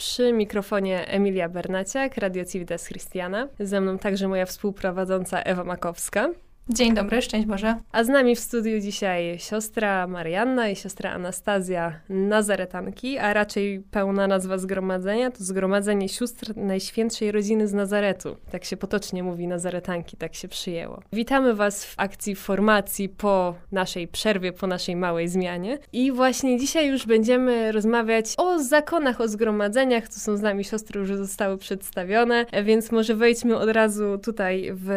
Przy mikrofonie Emilia Bernaciak, Radio Civitas Christiana. Ze mną także moja współprowadząca Ewa Makowska. Dzień dobry, szczęść Boże. A z nami w studiu dzisiaj siostra Marianna i siostra Anastazja Nazaretanki, a raczej pełna nazwa zgromadzenia to Zgromadzenie Sióstr Najświętszej Rodziny z Nazaretu. Tak się potocznie mówi Nazaretanki, tak się przyjęło. Witamy Was w akcji formacji po naszej przerwie, po naszej małej zmianie. I właśnie dzisiaj już będziemy rozmawiać o zakonach, o zgromadzeniach. Tu są z nami siostry, już zostały przedstawione, więc może wejdźmy od razu tutaj w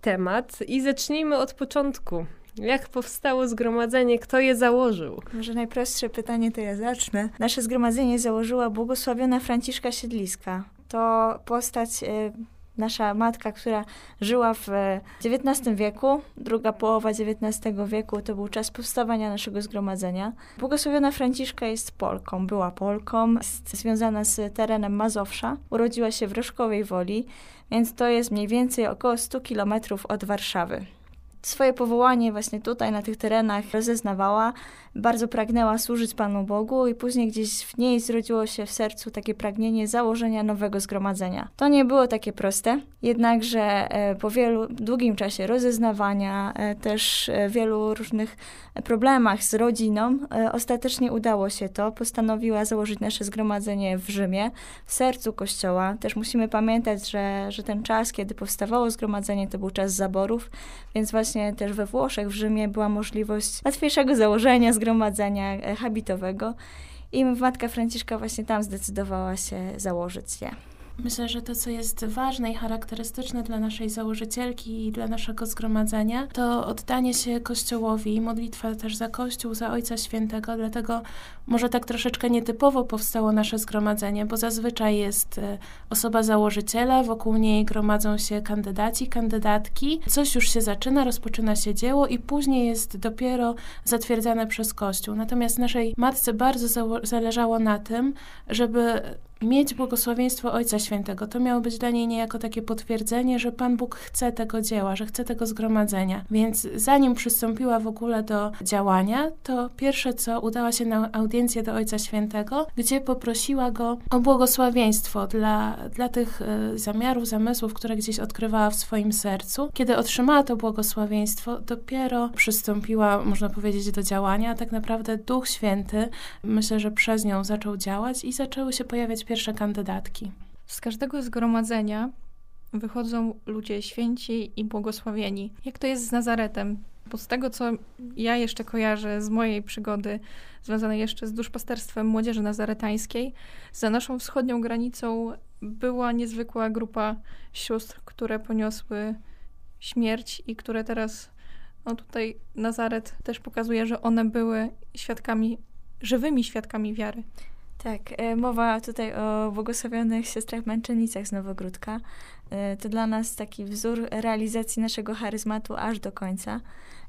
temat i zacznijmy zacznijmy od początku. Jak powstało zgromadzenie? Kto je założył? Może najprostsze pytanie to ja zacznę. Nasze zgromadzenie założyła błogosławiona Franciszka Siedliska. To postać y, nasza matka, która żyła w XIX wieku, druga połowa XIX wieku to był czas powstawania naszego zgromadzenia. Błogosławiona Franciszka jest Polką, była Polką, jest związana z terenem Mazowsza. Urodziła się w Roszkowej Woli, więc to jest mniej więcej około 100 kilometrów od Warszawy swoje powołanie właśnie tutaj, na tych terenach rozeznawała, bardzo pragnęła służyć Panu Bogu i później gdzieś w niej zrodziło się w sercu takie pragnienie założenia nowego zgromadzenia. To nie było takie proste, jednakże e, po wielu, długim czasie rozeznawania, e, też e, wielu różnych problemach z rodziną, ostatecznie udało się to. Postanowiła założyć nasze zgromadzenie w Rzymie, w sercu kościoła. Też musimy pamiętać, że, że ten czas, kiedy powstawało zgromadzenie, to był czas zaborów, więc właśnie też we Włoszech, w Rzymie była możliwość łatwiejszego założenia zgromadzenia zgromadzenia e, habitowego i matka Franciszka właśnie tam zdecydowała się założyć je. Myślę, że to, co jest ważne i charakterystyczne dla naszej założycielki i dla naszego zgromadzenia, to oddanie się Kościołowi, modlitwa też za Kościół, za Ojca Świętego, dlatego może tak troszeczkę nietypowo powstało nasze zgromadzenie, bo zazwyczaj jest e, osoba założyciela, wokół niej gromadzą się kandydaci, kandydatki, coś już się zaczyna, rozpoczyna się dzieło i później jest dopiero zatwierdzane przez Kościół. Natomiast naszej matce bardzo zależało na tym, żeby mieć błogosławieństwo Ojca Świętego. To miało być dla niej niejako takie potwierdzenie, że Pan Bóg chce tego dzieła, że chce tego zgromadzenia. Więc zanim przystąpiła w ogóle do działania, to pierwsze co udała się na audiencję do Ojca Świętego, gdzie poprosiła go o błogosławieństwo dla, dla tych y, zamiarów, zamysłów, które gdzieś odkrywała w swoim sercu. Kiedy otrzymała to błogosławieństwo, dopiero przystąpiła, można powiedzieć, do działania. Tak naprawdę Duch Święty, myślę, że przez nią zaczął działać i zaczęły się pojawiać pierwsze kandydatki. Z każdego zgromadzenia wychodzą ludzie święci i błogosławieni. Jak to jest z Nazaretem? Bo z tego, co ja jeszcze kojarzę z mojej przygody, związanej jeszcze z duszpasterstwem młodzieży nazaretańskiej, za naszą wschodnią granicą była niezwykła grupa sióstr, które poniosły śmierć i które teraz, no tutaj Nazaret też pokazuje, że one były świadkami, żywymi świadkami wiary. Tak, e, mowa tutaj o błogosławionych siostrach męczennicach z Nowogródka. E, to dla nas taki wzór realizacji naszego charyzmatu aż do końca.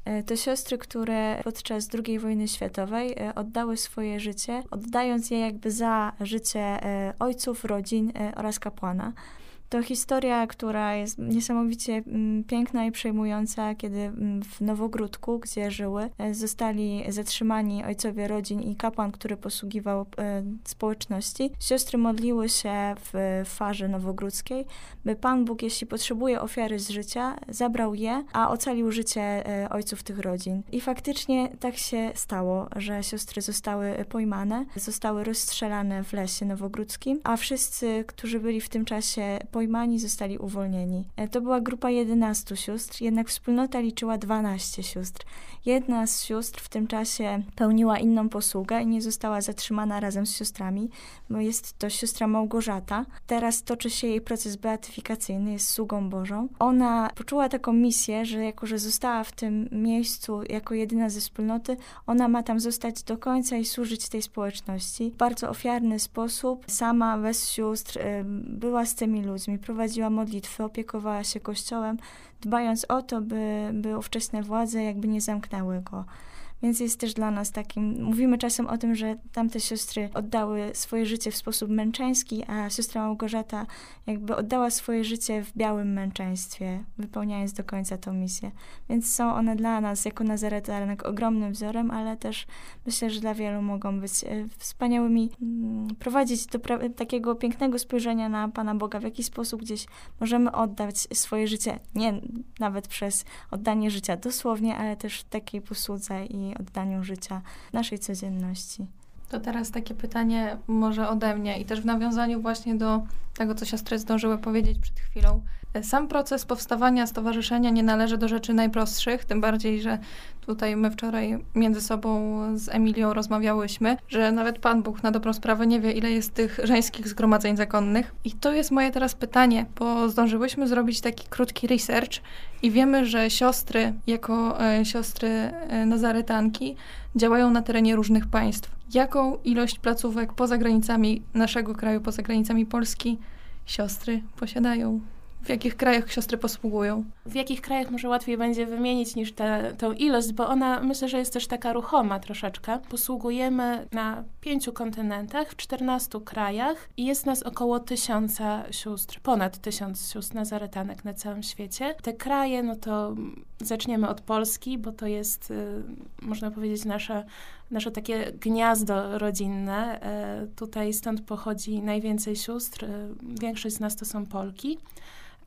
E, to siostry, które podczas II wojny światowej oddały swoje życie, oddając je jakby za życie ojców, rodzin oraz kapłana. To historia, która jest niesamowicie mm, piękna i przejmująca, kiedy mm, w Nowogródku, gdzie żyły, e, zostali zatrzymani ojcowie rodzin i kapłan, który posługiwał e, społeczności. Siostry modliły się w farze nowogródzkiej, by Pan Bóg, jeśli potrzebuje ofiary z życia, zabrał je, a ocalił życie e, ojców tych rodzin. I faktycznie tak się stało, że siostry zostały pojmane, zostały rozstrzelane w lesie nowogródzkim, a wszyscy, którzy byli w tym czasie pojmani zostali uwolnieni. E, to była grupa 11 sióstr, jednak wspólnota liczyła 12 sióstr. Jedna z sióstr w tym czasie pełniła inną posługę i nie została zatrzymana razem z siostrami, bo jest to siostra Małgorzata. Teraz toczy się jej proces beatyfikacyjny, jest sługą Bożą. Ona poczuła taką misję, że jako, że została w tym miejscu jako jedyna ze wspólnoty, ona ma tam zostać do końca i służyć tej społeczności. W bardzo ofiarny sposób, sama bez sióstr, była z tymi ludźmi, prowadziła modlitwy, opiekowała się kościołem, dbając o to, by, by ówczesne władze jakby nie zamknęły go. Więc jest też dla nas takim, mówimy czasem o tym, że tamte siostry oddały swoje życie w sposób męczeński, a siostra Małgorzata jakby oddała swoje życie w białym męczeństwie, wypełniając do końca tą misję. Więc są one dla nas jako Nazaretanek ogromnym wzorem, ale też myślę, że dla wielu mogą być e, wspaniałymi, mm, prowadzić do takiego pięknego spojrzenia na Pana Boga, w jaki sposób gdzieś możemy oddać swoje życie, nie nawet przez oddanie życia dosłownie, ale też w takiej posłudze i oddaniu życia naszej codzienności. To teraz takie pytanie może ode mnie i też w nawiązaniu właśnie do tego, co siostry zdążyły powiedzieć przed chwilą. Sam proces powstawania stowarzyszenia nie należy do rzeczy najprostszych, tym bardziej, że tutaj my wczoraj między sobą z Emilią rozmawiałyśmy, że nawet Pan Bóg na dobrą sprawę nie wie, ile jest tych żeńskich zgromadzeń zakonnych. I to jest moje teraz pytanie, bo zdążyłyśmy zrobić taki krótki research i wiemy, że siostry, jako e, siostry e, nazaretanki, działają na terenie różnych państw. Jaką ilość placówek poza granicami naszego kraju, poza granicami Polski siostry posiadają? W jakich krajach siostry posługują? W jakich krajach może łatwiej będzie wymienić niż tę ilość, bo ona myślę, że jest też taka ruchoma troszeczkę. Posługujemy na pięciu kontynentach, w 14 krajach i jest nas około tysiąca sióstr, ponad tysiąc sióstr nazaretanek na całym świecie. Te kraje, no to zaczniemy od Polski, bo to jest, y, można powiedzieć, nasza nasze takie gniazdo rodzinne. E, tutaj stąd pochodzi najwięcej sióstr. E, większość z nas to są Polki.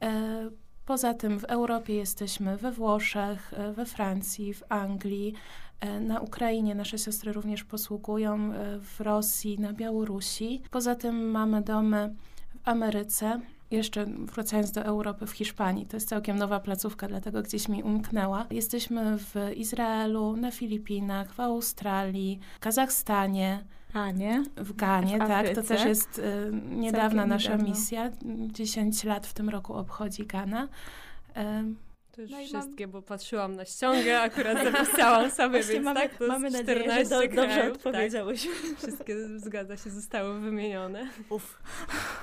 E, poza tym w Europie jesteśmy we Włoszech, e, we Francji, w Anglii, e, na Ukrainie nasze siostry również posługują, w Rosji, na Białorusi. Poza tym mamy domy w Ameryce, jeszcze wracając do Europy, w Hiszpanii. To jest całkiem nowa placówka, dlatego gdzieś mi umknęła. Jesteśmy w Izraelu, na Filipinach, w Australii, Kazachstanie, Ganie. W Ganie, w tak. To też jest y, niedawna nasza niedawno. misja. 10 lat w tym roku obchodzi Gana. Y, to już no wszystkie, mam... bo patrzyłam na ściągę, akurat zapisałam sobie, więc mamy, tak, to mamy nadzieję, że do, krajów, dobrze tak. odpowiedziałyśmy. Tak, wszystkie, zgadza się, zostały wymienione. Uf.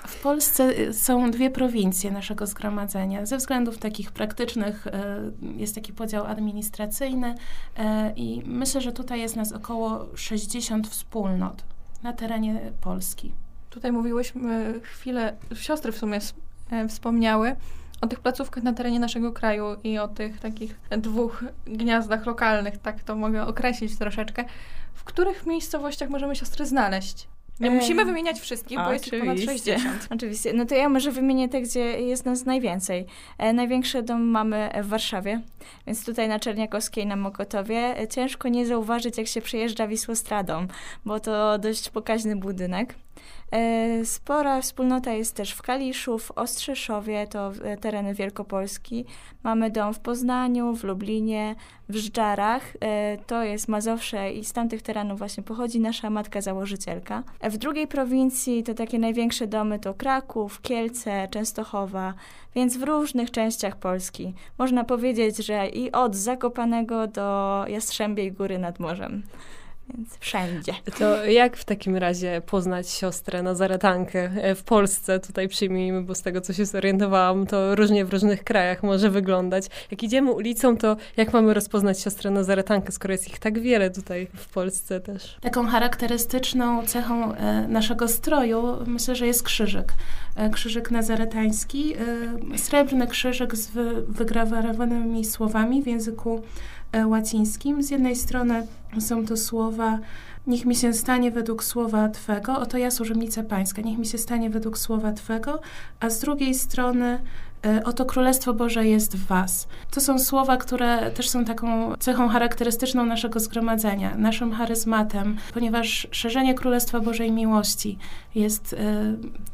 W Polsce y, są dwie prowincje naszego zgromadzenia. Ze względów takich praktycznych y, jest taki podział administracyjny y, i myślę, że tutaj jest nas około 60 wspólnot na terenie Polski. Tutaj mówiłyśmy chwilę, siostry w sumie wspomniały, o tych placówkach na terenie naszego kraju i o tych takich dwóch gniazdach lokalnych, tak to mogę określić troszeczkę. W których miejscowościach możemy siostry znaleźć? Nie musimy wymieniać wszystkich, bo jest ich ponad 60. Oczywiście. No to ja może wymienię te, gdzie jest nas najwięcej. E, największy dom mamy w Warszawie, więc tutaj na Czerniakowskiej, na Mokotowie. E, ciężko nie zauważyć, jak się przejeżdża Wisłostradą, bo to dość pokaźny budynek. E, spora wspólnota jest też w Kaliszu, w Ostrzeszowie, to e, tereny Wielkopolski. Mamy dom w Poznaniu, w Lublinie, w Żdżarach, e, to jest Mazowsze i z tamtych terenów właśnie pochodzi nasza matka założycielka. W drugiej prowincji to takie największe domy to Kraków, Kielce, Częstochowa, więc w różnych częściach Polski. Można powiedzieć, że i od Zakopanego do Jastrzębiej Góry nad morzem więc wszędzie. To jak w takim razie poznać siostrę Nazaretankę e, w Polsce? Tutaj przyjmijmy, bo z tego, co się zorientowałam, to różnie w różnych krajach może wyglądać. Jak idziemy ulicą, to jak mamy rozpoznać siostrę Nazaretankę, skoro jest ich tak wiele tutaj w Polsce też? Taką charakterystyczną cechą e, naszego stroju myślę, że jest krzyżyk. E, krzyżyk nazaretański, srebrny krzyżyk z wygrawowanymi słowami w języku łacińskim. Z jednej strony są to słowa Niech mi się stanie według słowa Twego, oto ja służebnica Pańska, niech mi się stanie według słowa Twego, a z drugiej strony E, oto Królestwo Boże jest w Was. To są słowa, które też są taką cechą charakterystyczną naszego zgromadzenia, naszym charyzmatem, ponieważ szerzenie Królestwa Bożej miłości jest e,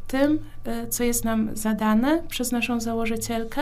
tym, e, co jest nam zadane przez naszą założycielkę,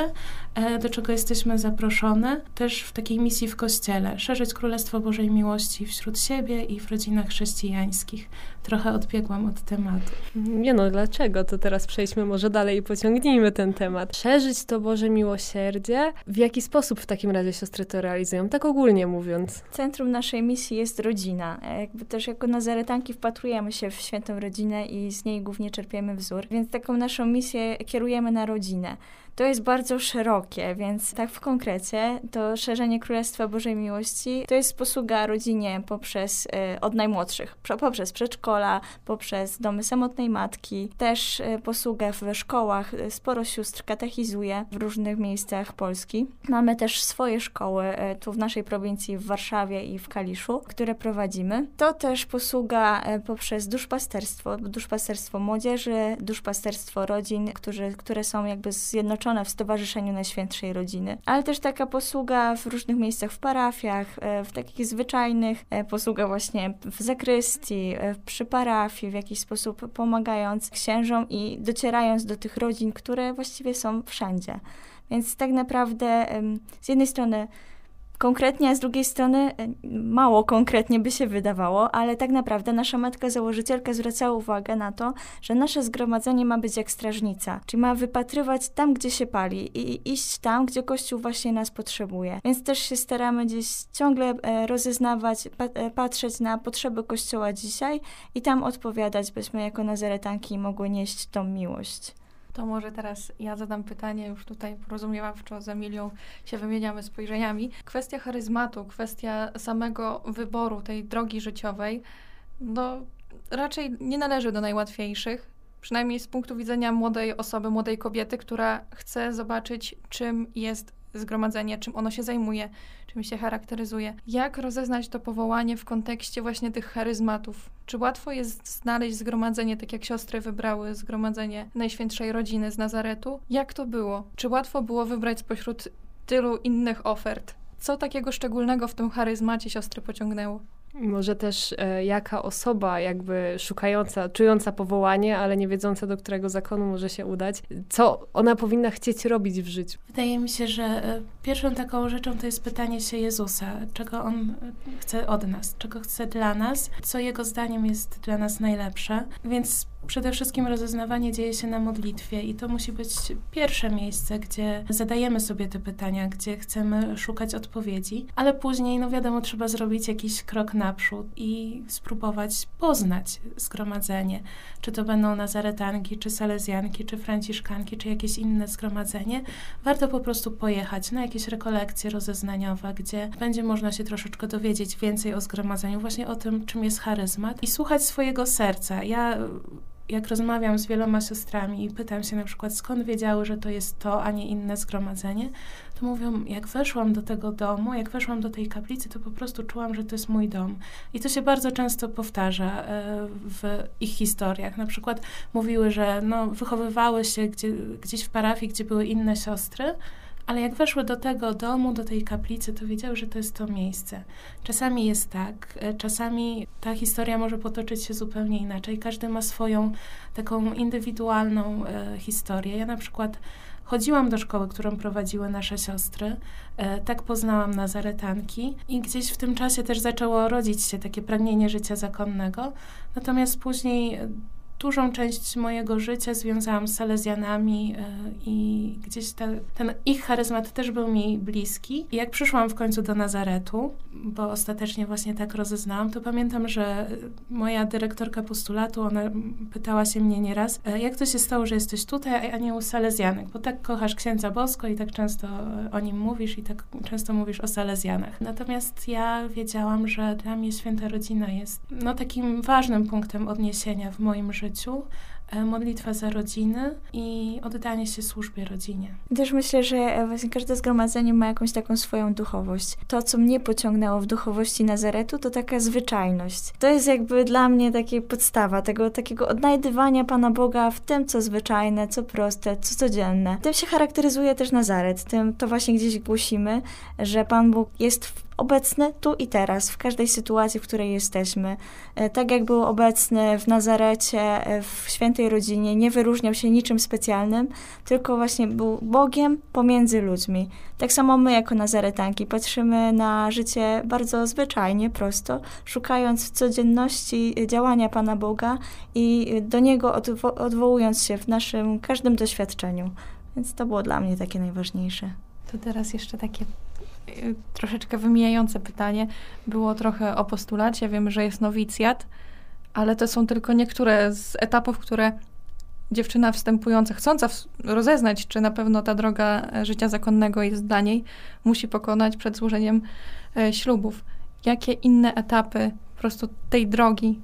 do czego jesteśmy zaproszone, też w takiej misji w Kościele, szerzyć Królestwo Bożej miłości wśród siebie i w rodzinach chrześcijańskich. Trochę odbiegłam od tematu. Nie no, dlaczego? To teraz przejdźmy może dalej i pociągnijmy ten temat szerzyć to Boże miłosierdzie. W jaki sposób w takim razie siostry to realizują? Tak ogólnie mówiąc. Centrum naszej misji jest rodzina. Jakby też jako nazaretanki wpatrujemy się w świętą rodzinę i z niej głównie czerpiemy wzór. Więc taką naszą misję kierujemy na rodzinę. To jest bardzo szerokie, więc tak w konkrecie to szerzenie Królestwa Bożej Miłości to jest posługa rodzinie poprzez e, od najmłodszych, poprzez przedszkola, poprzez domy samotnej matki, też e, posługę w szkołach. Sporo sióstr katechizuje w różnych miejscach Polski. Mamy też swoje szkoły tu w naszej prowincji w Warszawie i w Kaliszu, które prowadzimy. To też posługa poprzez duszpasterstwo, duszpasterstwo młodzieży, duszpasterstwo rodzin, którzy, które są jakby zjednoczone w Stowarzyszeniu Najświętszej Rodziny, ale też taka posługa w różnych miejscach w parafiach, e, w takich zwyczajnych, e, posługa właśnie w zakrystii, e, przy parafii, w jakiś sposób pomagając księżom i docierając do tych rodzin, które właściwie są wszędzie. Więc tak naprawdę z jednej strony konkretnie, a z drugiej strony mało konkretnie by się wydawało, ale tak naprawdę nasza matka założycielka zwracała uwagę na to, że nasze zgromadzenie ma być jak strażnica, czyli ma wypatrywać tam, gdzie się pali i iść tam, gdzie Kościół właśnie nas potrzebuje. Więc też się staramy gdzieś ciągle e, rozeznawać, e, patrzeć na potrzeby Kościoła dzisiaj i tam odpowiadać, byśmy jako nazaretanki mogły nieść tą miłość. To może teraz ja zadam pytanie, już tutaj porozumiewawczo z Emilią się wymieniamy spojrzeniami. Kwestia charyzmatu, kwestia samego wyboru tej drogi życiowej, no raczej nie należy do najłatwiejszych, przynajmniej z punktu widzenia młodej osoby, młodej kobiety, która chce zobaczyć, czym jest zgromadzenie, czym ono się zajmuje, czym się charakteryzuje. Jak rozeznać to powołanie w kontekście właśnie tych charyzmatów? Czy łatwo jest znaleźć zgromadzenie, tak jak siostry wybrały zgromadzenie Najświętszej Rodziny z Nazaretu? Jak to było? Czy łatwo było wybrać spośród tylu innych ofert? Co takiego szczególnego w tym charyzmacie siostry pociągnęło? Może też e, jaka osoba jakby szukająca, czująca powołanie, ale nie wiedząca do którego zakonu może się udać, co ona powinna chcieć robić w życiu? Wydaje mi się, że e, pierwszą taką rzeczą to jest pytanie się Jezusa, czego On e, chce od nas, czego chce dla nas, co Jego zdaniem jest dla nas najlepsze. Więc Przede wszystkim rozeznawanie dzieje się na modlitwie i to musi być pierwsze miejsce, gdzie zadajemy sobie te pytania, gdzie chcemy szukać odpowiedzi, ale później, no wiadomo, trzeba zrobić jakiś krok naprzód i spróbować poznać zgromadzenie. Czy to będą nazaretanki, czy salezjanki, czy franciszkanki, czy jakieś inne zgromadzenie. Warto po prostu pojechać na jakieś rekolekcje rozeznaniowe, gdzie będzie można się troszeczkę dowiedzieć więcej o zgromadzeniu, właśnie o tym, czym jest charyzmat i słuchać swojego serca. Ja jak rozmawiam z wieloma siostrami i pytam się na przykład, skąd wiedziały, że to jest to, a nie inne zgromadzenie, to mówią, jak weszłam do tego domu, jak weszłam do tej kaplicy, to po prostu czułam, że to jest mój dom. I to się bardzo często powtarza e, w ich historiach. Na przykład mówiły, że no, wychowywały się gdzie, gdzieś w parafii, gdzie były inne siostry, ale jak weszły do tego domu, do tej kaplicy, to wiedziały, że to jest to miejsce. Czasami jest tak, e, czasami ta historia może potoczyć się zupełnie inaczej. Każdy ma swoją taką indywidualną e, historię. Ja na przykład chodziłam do szkoły, którą prowadziły nasze siostry. E, tak poznałam Nazaretanki i gdzieś w tym czasie też zaczęło rodzić się takie pragnienie życia zakonnego. Natomiast później dużą część mojego życia związałam z Salezjanami e, i gdzieś ten ich charyzmat też był mi bliski. I jak przyszłam w końcu do Nazaretu, bo ostatecznie właśnie tak rozeznałam, to pamiętam, że moja dyrektorka postulatu, ona pytała się mnie nieraz, e, jak to się stało, że jesteś tutaj, a nie u Salezjanek, bo tak kochasz księdza Bosko i tak często o nim mówisz i tak często mówisz o Salezjanach. Natomiast ja wiedziałam, że dla mnie święta rodzina jest no, takim ważnym punktem odniesienia w moim życiu życiu, e, modlitwa za rodziny i oddanie się służbie rodzinie. Też myślę, że e, właśnie każde zgromadzenie ma jakąś taką swoją duchowość. To, co mnie pociągnęło w duchowości Nazaretu, to taka zwyczajność. To jest jakby dla mnie takie podstawa tego takiego odnajdywania Pana Boga w tym, co zwyczajne, co proste, co codzienne. Tym się charakteryzuje też Nazaret. Tym to właśnie gdzieś głosimy, że Pan Bóg jest w obecny tu i teraz, w każdej sytuacji, w której jesteśmy. E, tak jak był obecny w Nazarecie, e, w świętej rodzinie, nie wyróżniał się niczym specjalnym, tylko właśnie był Bogiem pomiędzy ludźmi. Tak samo my, jako Nazaretanki, patrzymy na życie bardzo zwyczajnie, prosto, szukając w codzienności działania Pana Boga i do Niego odwo odwołując się w naszym każdym doświadczeniu. Więc to było dla mnie takie najważniejsze. To teraz jeszcze takie Y, troszeczkę wymijające pytanie. Było trochę o postulacie. Wiem, że jest nowicjat, ale to są tylko niektóre z etapów, które dziewczyna wstępująca, chcąca rozeznać, czy na pewno ta droga e, życia zakonnego jest dla niej, musi pokonać przed złożeniem e, ślubów. jakie inne etapy po prostu tej drogi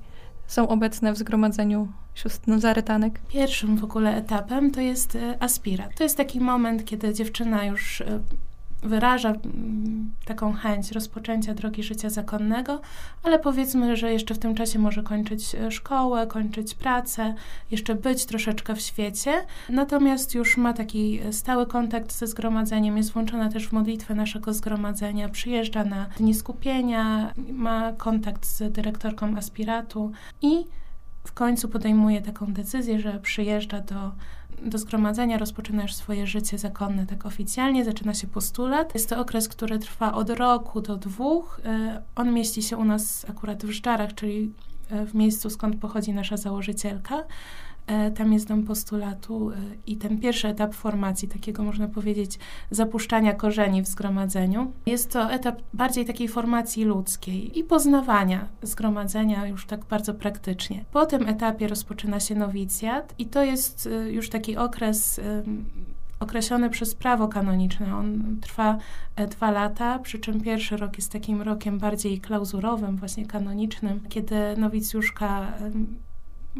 są obecne w zgromadzeniu sióstr Nazaretanek? Pierwszym w ogóle etapem to jest e, aspirat. To jest taki moment, kiedy dziewczyna już wyraża mm, taką chęć rozpoczęcia drogi życia zakonnego, ale powiedzmy, że jeszcze w tym czasie może kończyć e, szkołę, kończyć pracę, jeszcze być troszeczkę w świecie, natomiast już ma taki stały kontakt ze zgromadzeniem, jest włączona też w modlitwę naszego zgromadzenia, przyjeżdża na dni skupienia, ma kontakt z dyrektorką aspiratu i w końcu podejmuje taką decyzję, że przyjeżdża do, do zgromadzenia, rozpoczyna już swoje życie zakonne tak oficjalnie, zaczyna się postulat. Jest to okres, który trwa od roku do dwóch. E, on mieści się u nas akurat w Żdżarach, czyli e, w miejscu, skąd pochodzi nasza założycielka. E, tam jest dom postulatu e, i ten pierwszy etap formacji, takiego można powiedzieć zapuszczania korzeni w zgromadzeniu. Jest to etap bardziej takiej formacji ludzkiej i poznawania zgromadzenia już tak bardzo praktycznie. Po tym etapie rozpoczyna się nowicjat i to jest e, już taki okres określony przez prawo kanoniczne. On trwa dwa lata, przy czym pierwszy rok jest takim rokiem bardziej klauzurowym, właśnie kanonicznym, kiedy nowicjuszka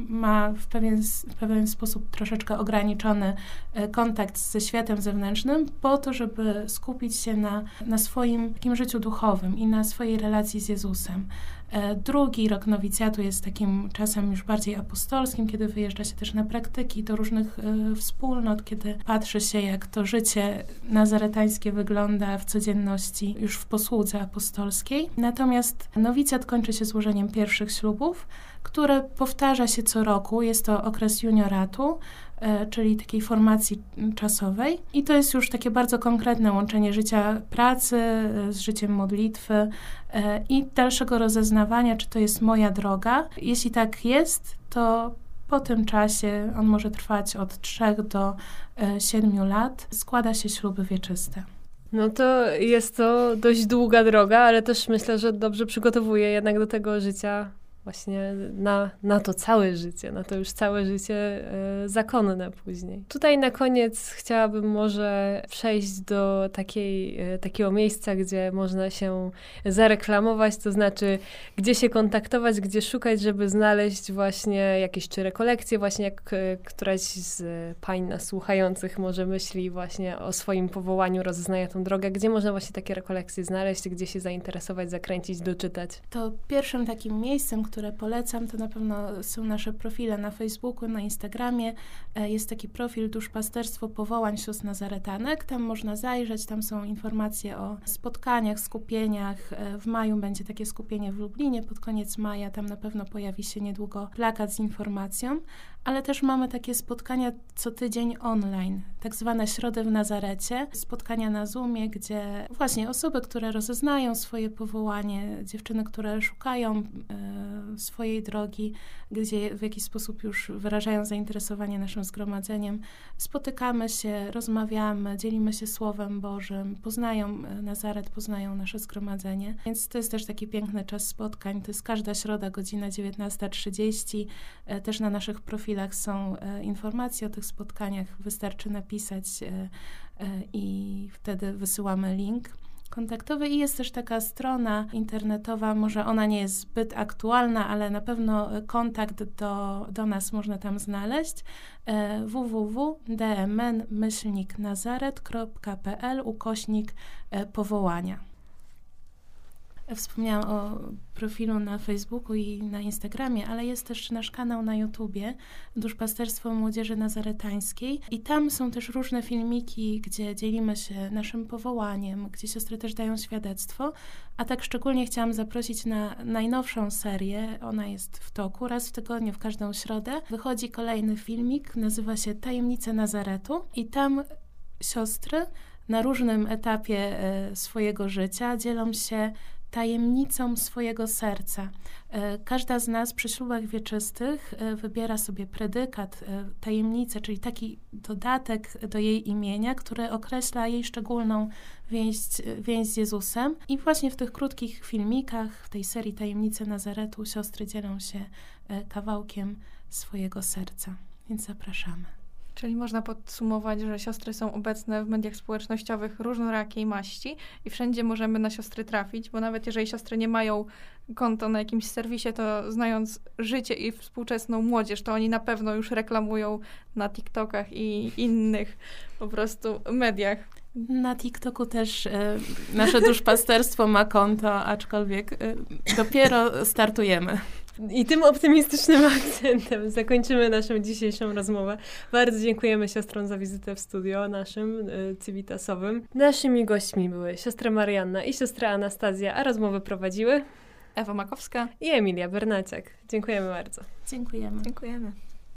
ma w pewien, w pewien sposób troszeczkę ograniczony e, kontakt ze światem zewnętrznym, po to, żeby skupić się na, na swoim takim życiu duchowym i na swojej relacji z Jezusem. E, drugi rok nowicjatu jest takim czasem już bardziej apostolskim, kiedy wyjeżdża się też na praktyki do różnych e, wspólnot, kiedy patrzy się, jak to życie nazaretańskie wygląda w codzienności, już w posłudze apostolskiej. Natomiast nowicjat kończy się złożeniem pierwszych ślubów, które powtarza się co roku. Jest to okres junioratu, czyli takiej formacji czasowej. I to jest już takie bardzo konkretne łączenie życia pracy e, z życiem modlitwy e, i dalszego rozeznawania, czy to jest moja droga. Jeśli tak jest, to po tym czasie, on może trwać od 3 do 7 lat, składa się śluby wieczyste. No to jest to dość długa droga, ale też myślę, że dobrze przygotowuje jednak do tego życia właśnie na, na to całe życie, na to już całe życie e, zakonne później. Tutaj na koniec chciałabym może przejść do takiej, e, takiego miejsca, gdzie można się zareklamować, to znaczy gdzie się kontaktować, gdzie szukać, żeby znaleźć właśnie jakieś czy rekolekcje, właśnie jak e, któraś z pań nas słuchających może myśli właśnie o swoim powołaniu, rozeznaje tą drogę, gdzie można właśnie takie rekolekcje znaleźć, gdzie się zainteresować, zakręcić, doczytać. To pierwszym takim miejscem, które polecam, to na pewno są nasze profile na Facebooku, na Instagramie. E, jest taki profil Duszpasterstwo Powołań Sióstr Nazaretanek. Tam można zajrzeć, tam są informacje o spotkaniach, skupieniach. E, w maju będzie takie skupienie w Lublinie, pod koniec maja tam na pewno pojawi się niedługo plakat z informacją, ale też mamy takie spotkania co tydzień online, tak zwane środy w Nazarecie, spotkania na Zoomie, gdzie właśnie osoby, które rozeznają swoje powołanie, dziewczyny, które szukają e, swojej drogi, gdzie w jakiś sposób już wyrażają zainteresowanie naszym zgromadzeniem, spotykamy się, rozmawiamy, dzielimy się Słowem Bożym, poznają e, Nazaret, poznają nasze zgromadzenie, więc to jest też taki piękny czas spotkań, to jest każda środa, godzina 19.30, e, też na naszych profilach profilach są e, informacje o tych spotkaniach. Wystarczy napisać e, e, i wtedy wysyłamy link kontaktowy i jest też taka strona internetowa, może ona nie jest zbyt aktualna, ale na pewno kontakt do, do nas można tam znaleźć www.dmn-nazaret.pl ukośnik powołania. Wspomniałam o profilu na Facebooku i na Instagramie, ale jest też nasz kanał na YouTubie Duszpasterstwo Młodzieży Nazaretańskiej. I tam są też różne filmiki, gdzie dzielimy się naszym powołaniem, gdzie siostry też dają świadectwo, a tak szczególnie chciałam zaprosić na najnowszą serię, ona jest w toku, raz w tygodniu, w każdą środę, wychodzi kolejny filmik, nazywa się Tajemnice Nazaretu. I tam siostry na różnym etapie e, swojego życia dzielą się tajemnicą swojego serca. E, każda z nas przy ślubach wieczystych e, wybiera sobie predykat, e, tajemnicę, czyli taki dodatek do jej imienia, który określa jej szczególną więź, więź z Jezusem. I właśnie w tych krótkich filmikach, w tej serii Tajemnice Nazaretu, siostry dzielą się kawałkiem swojego serca. Więc zapraszamy. Czyli można podsumować, że siostry są obecne w mediach społecznościowych różnorakiej maści i wszędzie możemy na siostry trafić, bo nawet jeżeli siostry nie mają konta na jakimś serwisie, to znając życie i współczesną młodzież, to oni na pewno już reklamują na TikTokach i innych po prostu mediach. Na TikToku też y, nasze duszpasterstwo ma konto, aczkolwiek y, dopiero startujemy. I tym optymistycznym akcentem zakończymy naszą dzisiejszą rozmowę. Bardzo dziękujemy siostrom za wizytę w studio naszym y, Civitasowym. Naszymi gośćmi były siostra Marianna i siostra Anastazja, a rozmowę prowadziły Ewa Makowska i Emilia Bernaciak. Dziękujemy bardzo. Dziękujemy. Dziękujemy.